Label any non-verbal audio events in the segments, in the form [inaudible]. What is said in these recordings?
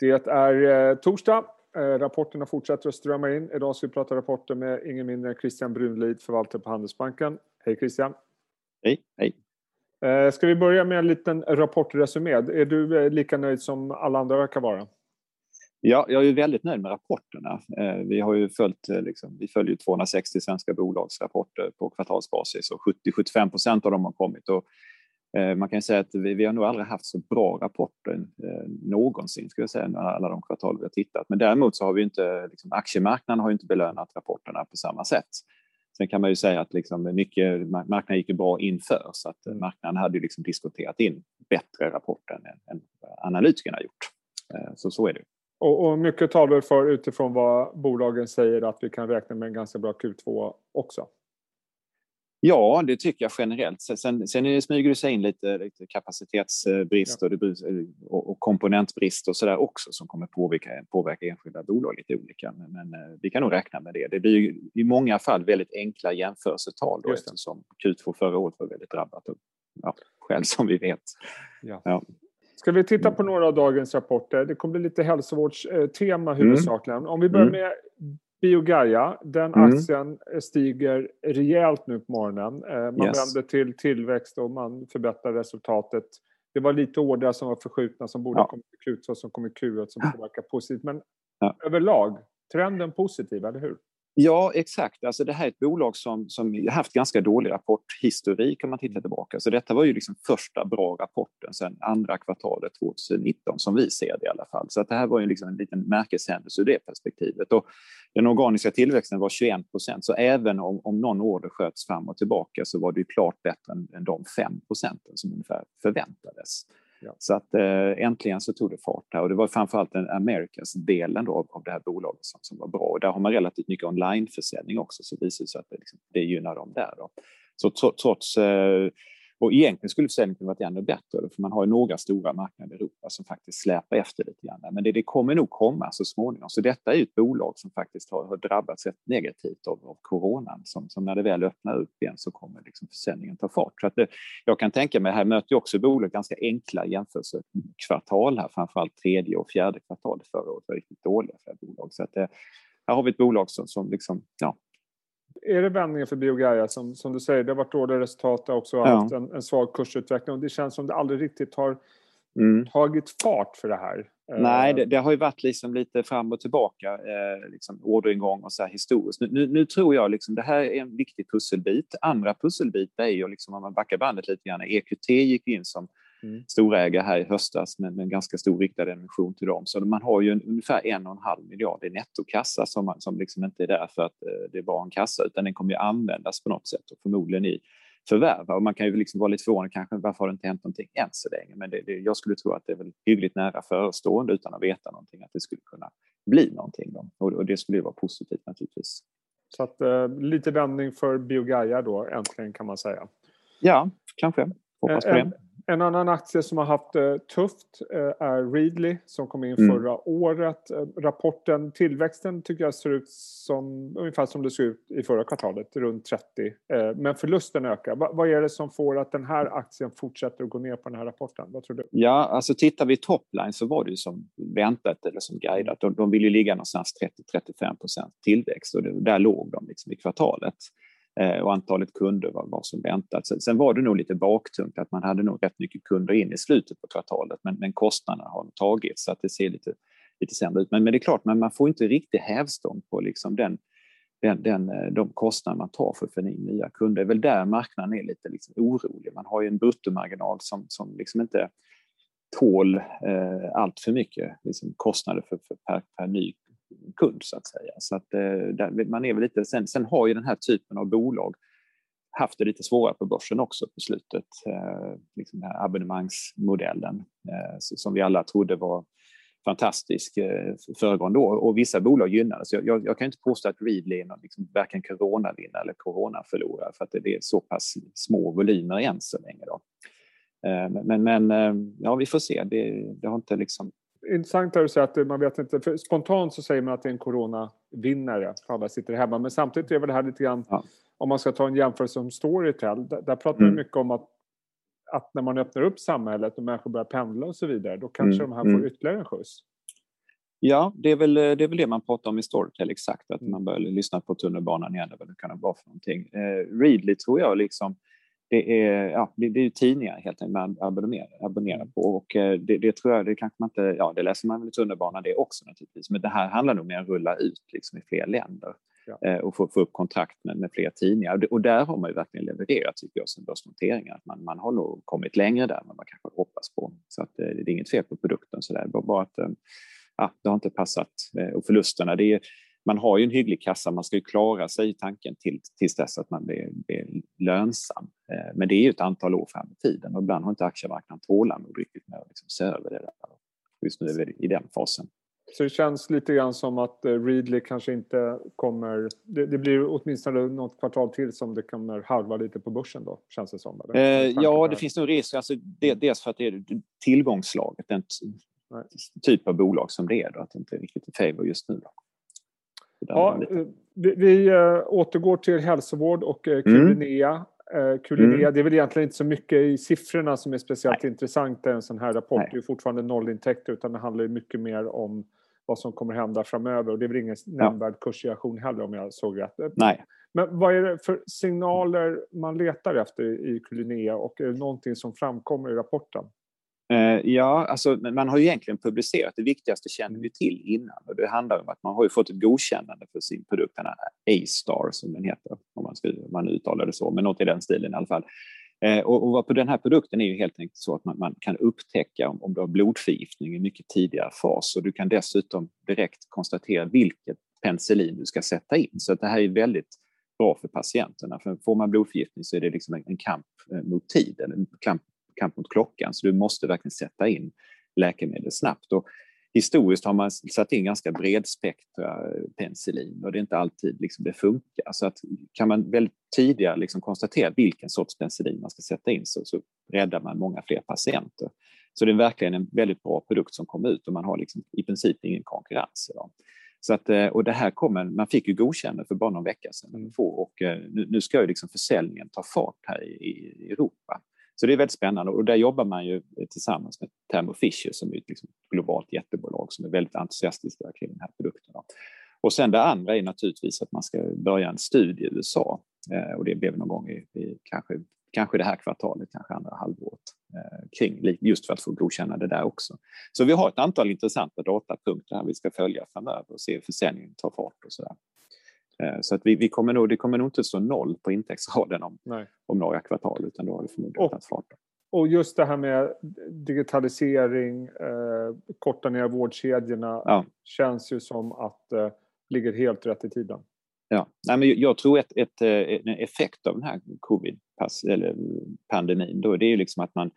Det är eh, torsdag. Eh, rapporterna fortsätter att strömma in. Idag ska vi prata rapporter med ingen mindre än Christian Brunlid, förvaltare på Handelsbanken. Hej Christian! Hej, hej! Eh, ska vi börja med en liten rapportresumé? Är du eh, lika nöjd som alla andra verkar vara? Ja, jag är väldigt nöjd med rapporterna. Vi har ju följt, liksom, vi följer 260 svenska bolags rapporter på kvartalsbasis och 70-75 procent av dem har kommit. Och man kan säga att vi, vi har nog aldrig haft så bra rapporter eh, någonsin, ska jag säga, alla de kvartal vi har tittat. Men däremot så har vi inte, liksom, aktiemarknaden har inte belönat rapporterna på samma sätt. Sen kan man ju säga att liksom, mycket, marknaden gick ju bra inför så att mm. marknaden hade liksom diskuterat in bättre rapporter än, än analytikerna gjort. Eh, så så är det. Och, och mycket talar för utifrån vad bolagen säger att vi kan räkna med en ganska bra Q2 också. Ja, det tycker jag generellt. Sen, sen smyger det sig in lite, lite kapacitetsbrist ja. och, och, komponentbrist och så där också som kommer påverka, påverka enskilda bolag lite olika. Men, men eh, vi kan nog räkna med det. Det blir i många fall väldigt enkla jämförelsetal då, eftersom Q2 förra året var väldigt drabbat av ja, skäl som vi vet. Ja. ja. Ska vi titta på några av dagens rapporter? Det kommer bli lite hälsovårdstema huvudsakligen. Mm. Om vi börjar mm. med Biogaia, den mm. aktien stiger rejält nu på morgonen. Eh, man yes. vänder till tillväxt och man förbättrar resultatet. Det var lite ordrar som var förskjutna som borde ja. ha kommit i Q2 som kom i Q1 som påverkar positivt. Men ja. överlag, trenden positiv, eller hur? Ja, exakt. Alltså det här är ett bolag som, som haft ganska dålig rapporthistorik om man tittar tillbaka. Så detta var ju liksom första bra rapporten sedan andra kvartalet 2019 som vi ser det i alla fall. Så att det här var ju liksom en liten märkeshändelse ur det perspektivet. Och den organiska tillväxten var 21 procent, så även om, om någon order sköts fram och tillbaka så var det ju klart bättre än, än de 5 procenten som ungefär förväntades. Ja. Så att eh, äntligen så tog det fart här och det var framförallt den Americas-delen av, av det här bolaget som, som var bra. Och där har man relativt mycket onlineförsäljning också så det visar sig att det, liksom, det gynnar dem där. Då. Så trots eh, och egentligen skulle försäljningen varit ännu bättre, för man har ju några stora marknader i Europa som faktiskt släpar efter lite grann. Men det, det kommer nog komma så småningom. Så detta är ju ett bolag som faktiskt har, har drabbats rätt negativt av, av coronan. Som, som, när det väl öppnar upp igen så kommer liksom försäljningen ta fart. Så att det, jag kan tänka mig, här möter ju också bolag ganska enkla jämförelsekvartal här, framförallt tredje och fjärde kvartalet förra året var riktigt dåliga för det bolag. Så att det, här har vi ett bolag som, som liksom, ja, är det vändningen för Biogaia som, som du säger, det har varit dåliga resultat, har också haft en, en svag kursutveckling och det känns som det aldrig riktigt har mm. tagit fart för det här. Nej, det, det, har ju varit liksom lite fram och tillbaka, eh, liksom orderingång och så här historiskt. Nu, nu, nu, tror jag liksom det här är en viktig pusselbit. Andra pusselbitar är ju liksom om man backar bandet lite grann. EQT gick in som mm. storägare här i höstas med, med en ganska stor riktad emission till dem. Så man har ju en, ungefär en och en halv miljard i nettokassa som, man, som liksom inte är där för att eh, det bara en kassa utan den kommer ju användas på något sätt och förmodligen i förvärva. Och man kan ju liksom vara lite förvånad kanske varför har det inte hänt någonting än så länge. Men det, det, jag skulle tro att det är väl hyggligt nära förestående utan att veta någonting att det skulle kunna bli någonting. Då. Och, och det skulle ju vara positivt naturligtvis. Så att, eh, lite vändning för Biogaia då äntligen kan man säga. Ja, kanske. Hoppas på det. En annan aktie som har haft det eh, tufft eh, är Readly som kom in mm. förra året. Eh, rapporten, tillväxten tycker jag ser ut som ungefär som det såg ut i förra kvartalet, runt 30. Men förlusten ökar. Vad är det som får att den här aktien fortsätter att gå ner på den här rapporten? Vad tror du? Ja, alltså tittar vi topline så var det ju som väntat eller som guidat. De, de vill ju ligga någonstans 30-35 procent tillväxt och det, där låg de liksom i kvartalet. Eh, och antalet kunder var, var som väntat. Sen var det nog lite baktungt att man hade nog rätt mycket kunder in i slutet på kvartalet men, men kostnaderna har tagits så att det ser lite, lite sämre ut. Men, men det är klart, men man får inte riktigt hävstång på liksom den, den, den, eh, de kostnader man tar för att få in nya kunder. Det är väl där marknaden är lite liksom orolig. Man har ju en bruttomarginal som, som liksom inte tål eh, allt för mycket liksom kostnader för, för per, per ny kund så att säga. Så att, eh, man är väl lite, sen, sen har ju den här typen av bolag haft det lite svårare på börsen också på slutet. Eh, liksom den här abonnemangsmodellen eh, som vi alla trodde var fantastisk eh, föregående år och vissa bolag gynnades. Jag, jag, jag kan inte påstå att Readly är någon liksom, varken coronavinnare eller coronaförlorare för att det, det är så pass små volymer än så länge. Då. Eh, men, men eh, ja, vi får se. Det, det har inte liksom intressant att säga att man vet inte, för spontant så säger man att det är en coronavinnare för alla sitter hemma. Men samtidigt är väl det här lite grann, ja. om man ska ta en jämförelse som Storytel, där, där pratar mm. man mycket om att, att när man öppnar upp samhället och människor börjar pendla och så vidare, då kanske mm. de här får mm. ytterligare en skjuts. Ja, det är, väl, det är väl det man pratar om i Storytel exakt, att man börjar lyssna på tunnelbanan igen, vad det kan vara för någonting. Eh, Readly tror jag liksom, det är, ja, det, det är tidningar helt enkelt man abonnerar, abonnerar på och eh, det, det, tror jag, det kanske man inte, ja det läser man väl i tunnelbanan det också naturligtvis, men det här handlar nog mer om att rulla ut liksom i fler länder ja. Eh, och få, få upp kontrakt med, med fler tidningar. Och där har man ju verkligen levererat, tycker jag, sen börsnoteringen. Att man, man har nog kommit längre där än vad man kanske hoppas på. Så att, eh, det är inget fel på produkten, så där. bara att ja, det har inte passat. Och förlusterna, det är, man har ju en hygglig kassa, man ska ju klara sig i tanken till, tills dess att man blir, blir lönsam. Eh, men det är ju ett antal år fram i tiden och ibland har inte aktiemarknaden tålamod riktigt med att liksom se över det där. Just nu är vi i den fasen. Så det känns lite grann som att eh, Readly kanske inte kommer... Det, det, blir åtminstone något kvartal till som det kommer halva lite på börsen då, känns det som. Eh, ja, det finns nog risk. Alltså, det, dels för att det är tillgångslaget, den typ av bolag som det är, då, att det inte är riktigt i favor just nu. Då. Ja, eh, vi, vi äh, återgår till hälsovård och Kulinea. Mm. Kulinea, mm. det är väl egentligen inte så mycket i siffrorna som är speciellt Nej. intressant i en sån här rapport. Nej. Det är fortfarande nollintäkter utan det handlar mycket mer om vad som kommer hända framöver. Och det är väl ingen nämnvärd ja. kursreaktion heller om jag såg rätt. Nej. Men vad är det för signaler man letar efter i Kulinea och är det någonting som framkommer i rapporten? Eh, ja, alltså, man har ju egentligen publicerat, det viktigaste känner vi till innan och det handlar om att man har ju fått ett godkännande för sin produkt, den här A-star som den heter, om man, ska, om man uttalar det så, men något i den stilen i alla fall. Eh, och, och på den här produkten är ju helt enkelt så att man, man kan upptäcka om, om du har blodförgiftning i mycket tidigare fas och du kan dessutom direkt konstatera vilket penicillin du ska sätta in. Så det här är väldigt bra för patienterna. För får man blodförgiftning så är det liksom en, en kamp eh, mot tid, en kamp kamp mot klockan, så du måste verkligen sätta in läkemedel snabbt. Och historiskt har man satt in ganska bredspektra penicillin och det är inte alltid liksom det funkar. Så att kan man väldigt tidigare liksom konstatera vilken sorts penicillin man ska sätta in så, så räddar man många fler patienter. Så det är verkligen en väldigt bra produkt som kom ut och man har liksom i princip ingen konkurrens. Idag. Så att, eh, och det här kommer, man fick ju godkännande för bara någon vecka sedan mm. och eh, nu, nu ska ju liksom försäljningen ta fart här i, i Europa. Så det är väldigt spännande och där jobbar man ju tillsammans med Thermo Fisher som är ett liksom globalt jättebolag som är väldigt entusiastiska kring den här produkten. Och sen det andra är naturligtvis att man ska börja en studie i USA eh, och det blev någon gång i, i kanske, kanske det här kvartalet, kanske andra halvåret eh, kring just för att få godkänna det där också. Så vi har ett antal intressanta datapunkter här vi ska följa framöver och se hur försäljningen tar fart och så där så att vi, vi kommer nog, det kommer nog inte stå noll på intäktsraden om, om några kvartal utan då har det förmodligen tagit fart. Och just det här med digitalisering, eh, korta ner vårdkedjorna ja. känns ju som att det eh, ligger helt rätt i tiden. Ja, Nej, men jag tror att ett, ett, en effekt av den här covid-pandemin då, det är ju liksom att man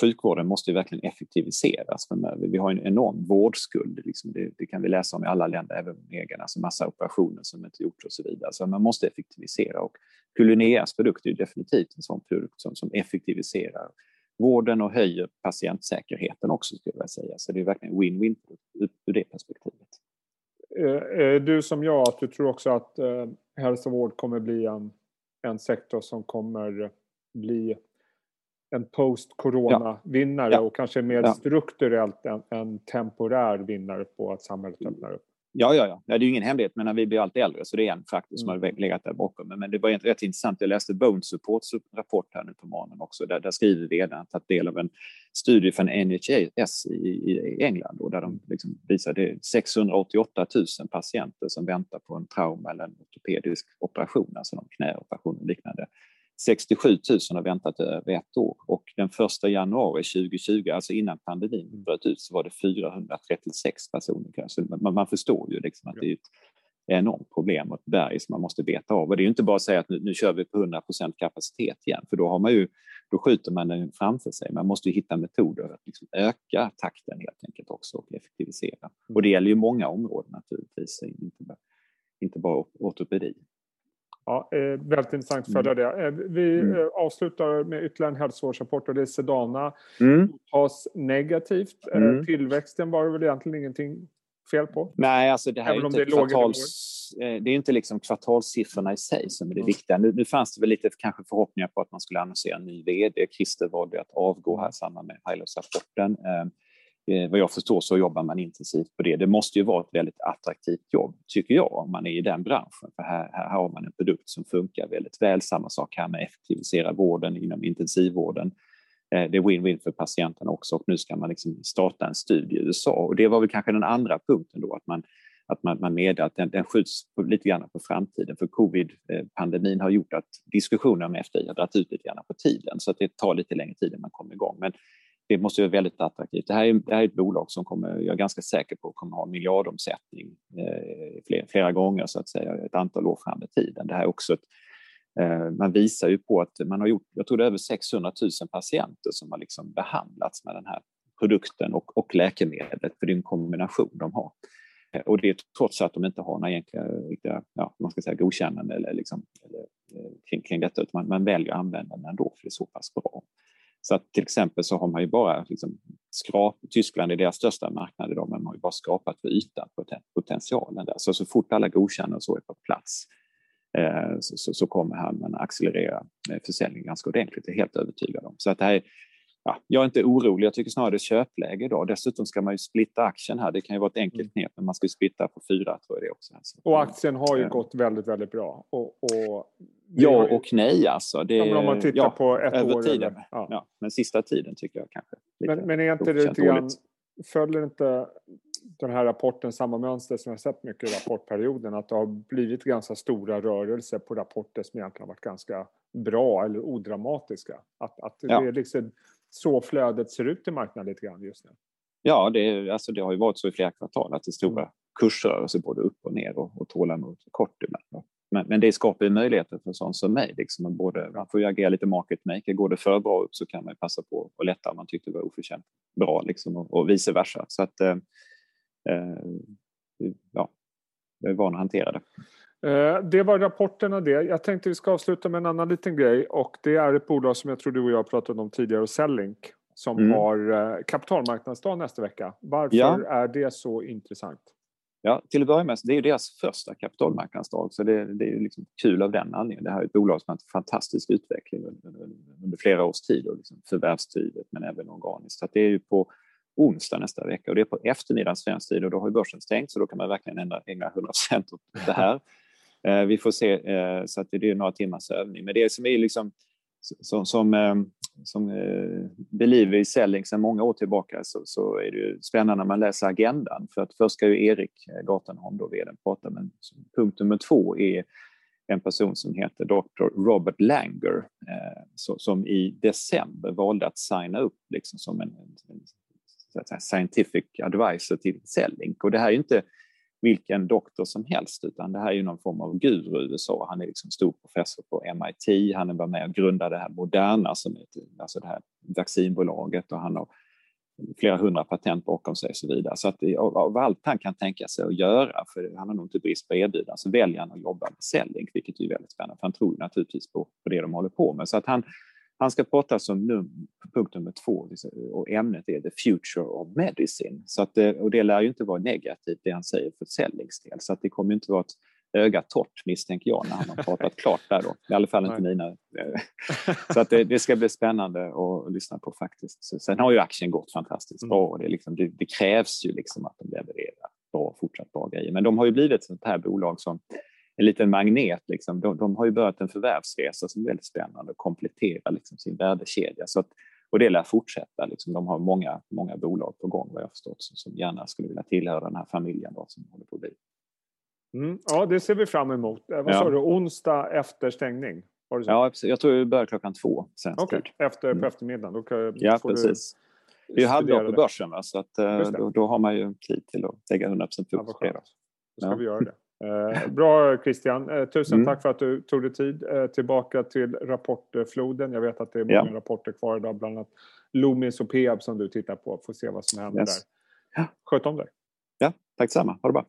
sjukvården måste ju verkligen effektiviseras framöver. Eh, vi har en enorm vårdskuld, liksom det, det, kan vi läsa om i alla länder, även egen, alltså massa operationer som inte gjorts och så vidare. Så man måste effektivisera och Kulineas produkt är definitivt en sån produkt som, som effektiviserar vården och höjer patientsäkerheten också, skulle jag säga. Så det är verkligen win-win ur det perspektivet. Är du som jag, att du tror också att hälsovård kommer bli en, en sektor som kommer bli en post-corona-vinnare ja. och kanske mer ja. strukturellt en, en temporär vinnare på att samhället öppnar upp. Ja, ja, ja. Det är ju ingen hemlighet, men vi blir allt äldre så det är en faktor som mm. har legat där bakom. Men, det var rätt intressant. Jag läste Bone Supports rapport här nu på morgonen också. Där, där skriver vdn att tagit del av en studie från NHS i, i England och där de liksom visar det 688 000 patienter som väntar på en trauma eller en ortopedisk operation, alltså en knäoperation och liknande. 67 000 har väntat över ett år och den 1 januari 2020, alltså innan pandemin bröt ut, så var det 436 personer. Så man, man förstår ju liksom att det är ett enormt problem och ett berg som man måste beta av. Och det är inte bara att säga att nu, nu kör vi på 100% kapacitet igen, för då har man ju då skjuter man den framför sig. Man måste ju hitta metoder att liksom öka takten helt enkelt också och effektivisera. Och det gäller ju många områden naturligtvis, inte bara, inte bara ortopedi. Ja, eh, väldigt intressant att följa mm. det. Eh, vi mm. eh, avslutar med ytterligare en hälsovårdsrapport och det är Sedana. Mm. Tas negativt. Mm. Tillväxten var det väl egentligen ingenting fel på? Nej, alltså det här är inte, det är kvartals, det är inte liksom kvartalssiffrorna i sig som är det mm. viktiga. Nu, nu fanns det väl lite kanske förhoppningar på att man skulle annonsera en ny vd. Christer valde att avgå här i samband med Highlights-rapporten. Eh, vad jag förstår så jobbar man intensivt på det. Det måste ju vara ett väldigt attraktivt jobb, tycker jag, om man är i den branschen. För här, här har man en produkt som funkar väldigt väl. Samma sak här med effektivisera vården inom intensivvården. Eh, det är win-win för patienten också och nu ska man liksom starta en studie i USA. Och det var väl kanske den andra punkten då, att man att man, man medger att den, den skjuts på, lite grann på framtiden. För covid-pandemin har gjort att diskussionen om FDI har dragit ut lite grann på tiden så att det tar lite längre tid innan man kommer igång. Men det måste vara väldigt attraktivt. Det här, är, det här är ett bolag som kommer, jag är ganska säker på kommer ha miljardomsättning eh, flera, flera, gånger så att säga, ett antal år fram i tiden. Det här är också ett, eh, man visar ju på att man har gjort, jag tror det är över 600 000 patienter som har liksom behandlats med den här produkten och, och läkemedlet, för det är en kombination de har. Eh, och det är trots att de inte har några egentliga, ja, man ska säga, godkännande eller, liksom, eller, eh, kring, kring detta, utan man, man väljer att använda den ändå för det är så pass bra. Så att till exempel så har man ju bara liksom skrap, Tyskland är deras största marknad idag, men man har ju bara skrapat för ytan på potentialen där. Så så fort alla godkänner och så är på plats eh, så, så, så, kommer man accelerera eh, försäljningen ganska ordentligt, det är helt övertygad om. Så att det här är, ja, jag är inte orolig, jag tycker snarare det är köpläge idag. Dessutom ska man ju splitta aktien här. Det kan ju vara ett enkelt mm. knep, men man ska ju splitta på fyra tror jag det också. Och aktien har ju gått väldigt, väldigt bra. Och, och ja och nej alltså. Det, ja, om man tittar ja, på ett över år. Tiden. Eller, ja. ja. men sista tiden tycker jag kanske. Men, men är inte det lite grann, följer inte den här rapporten samma mönster som jag sett mycket i rapportperioden? Att det har blivit ganska stora rörelser på rapporter som egentligen har varit ganska bra eller odramatiska. Att, att det är liksom så flödet ser ut i marknaden lite grann just nu? Ja, det, alltså det har ju varit så i flera kvartal att det är stora mm. kursrörelser både upp och ner och, och tålamod kort ibland. Men, men det skapar ju möjligheter för sån som mig. Liksom både, man får ju agera lite market maker. Går det för bra upp så kan man passa på att lätta om man tyckte det var oförtjänt bra liksom, och, och vice versa. Så att, eh, eh ja, jag är van att hantera det. Eh, det var rapporterna det. Jag tänkte vi ska avsluta med en annan liten grej och det är ett bolag som jag tror du och jag pratade om tidigare, Sellink, som mm. har eh, kapitalmarknadsdag nästa vecka. Varför ja. är det så intressant? Ja, till att börja med, det är ju deras första kapitalmarknadsdag så det, det är liksom kul av den anledningen. Det här är ett bolag som har en fantastisk utveckling under, under flera års tid, och liksom förvärvsdrivet men även organiskt. Så det är ju på onsdag nästa vecka och det är på eftermiddagen svensk tid och då har ju börsen stängt så då kan man verkligen ägna 100 åt det här. [laughs] Eh, vi får se, eh, så att det är några timmars övning. Men det som är liksom som, som, eh, som eh, believer i Selling sedan många år tillbaka så, så är det ju spännande när man läser agendan. För att först ska ju Erik eh, Gatenholm, då vd, prata, men punkt nummer två är en person som heter Dr. Robert Langer eh, som i december valde att signa upp liksom som en, en, en scientific advisor till Cellink. Och det här är inte vilken doktor som helst, utan det här är ju någon form av guru i USA. Han är liksom stor professor på MIT, han var med och grundade det här Moderna, som är alltså det här vaccinbolaget och han har flera hundra patent bakom sig och så vidare. Så att av allt han kan tänka sig att göra, för han har nog inte brist på erbjudanden, så väljer han att jobba med Selling, vilket är väldigt spännande, för han tror naturligtvis på, på det de håller på med. Så att han, han ska prata som num punkt nummer två och ämnet är the future of medicine. Så att, eh, och det lär ju inte vara negativt det han säger för säljningsdel. Så att det kommer inte vara ett öga torrt misstänker jag när han har pratat [laughs] klart där då. I alla fall inte mina. [laughs] Så att det, det, ska bli spännande att lyssna på faktiskt. Sen har ju aktien gått fantastiskt mm. bra och det, liksom, det, det, krävs ju liksom att de levererar bra, fortsatt bra grejer. Men de har ju blivit ett sånt här bolag som en liten magnet. Liksom. De, de, har ju börjat en förvärvsresa som är väldigt spännande och kompletterar liksom sin värdekedja. Så att, och det lär fortsätta. Liksom. De har många, många bolag på gång vad jag förstått som gärna skulle vilja tillhöra den här familjen då, som håller på att bli. Mm, ja, det ser vi fram emot. Eh, vad ja. sa du, onsdag efter stängning? Ja, jag tror vi börjar klockan två. Okej, okay. efter, på mm. eftermiddagen. Då kan, ja, precis. Det är ju halvdag på börsen, va? så att, eh, då, då, har man ju tid till att lägga 100 fokus ja, på det. Då ska ja. vi göra det. Eh, bra Christian, eh, tusen mm. tack för att du tog dig tid. Eh, tillbaka till rapportfloden. Jag vet att det är många ja. rapporter kvar idag, bland annat Loomis och Peab som du tittar på. Får se vad som händer yes. där. Sköt om dig. Ja, tack detsamma. Ha det bra.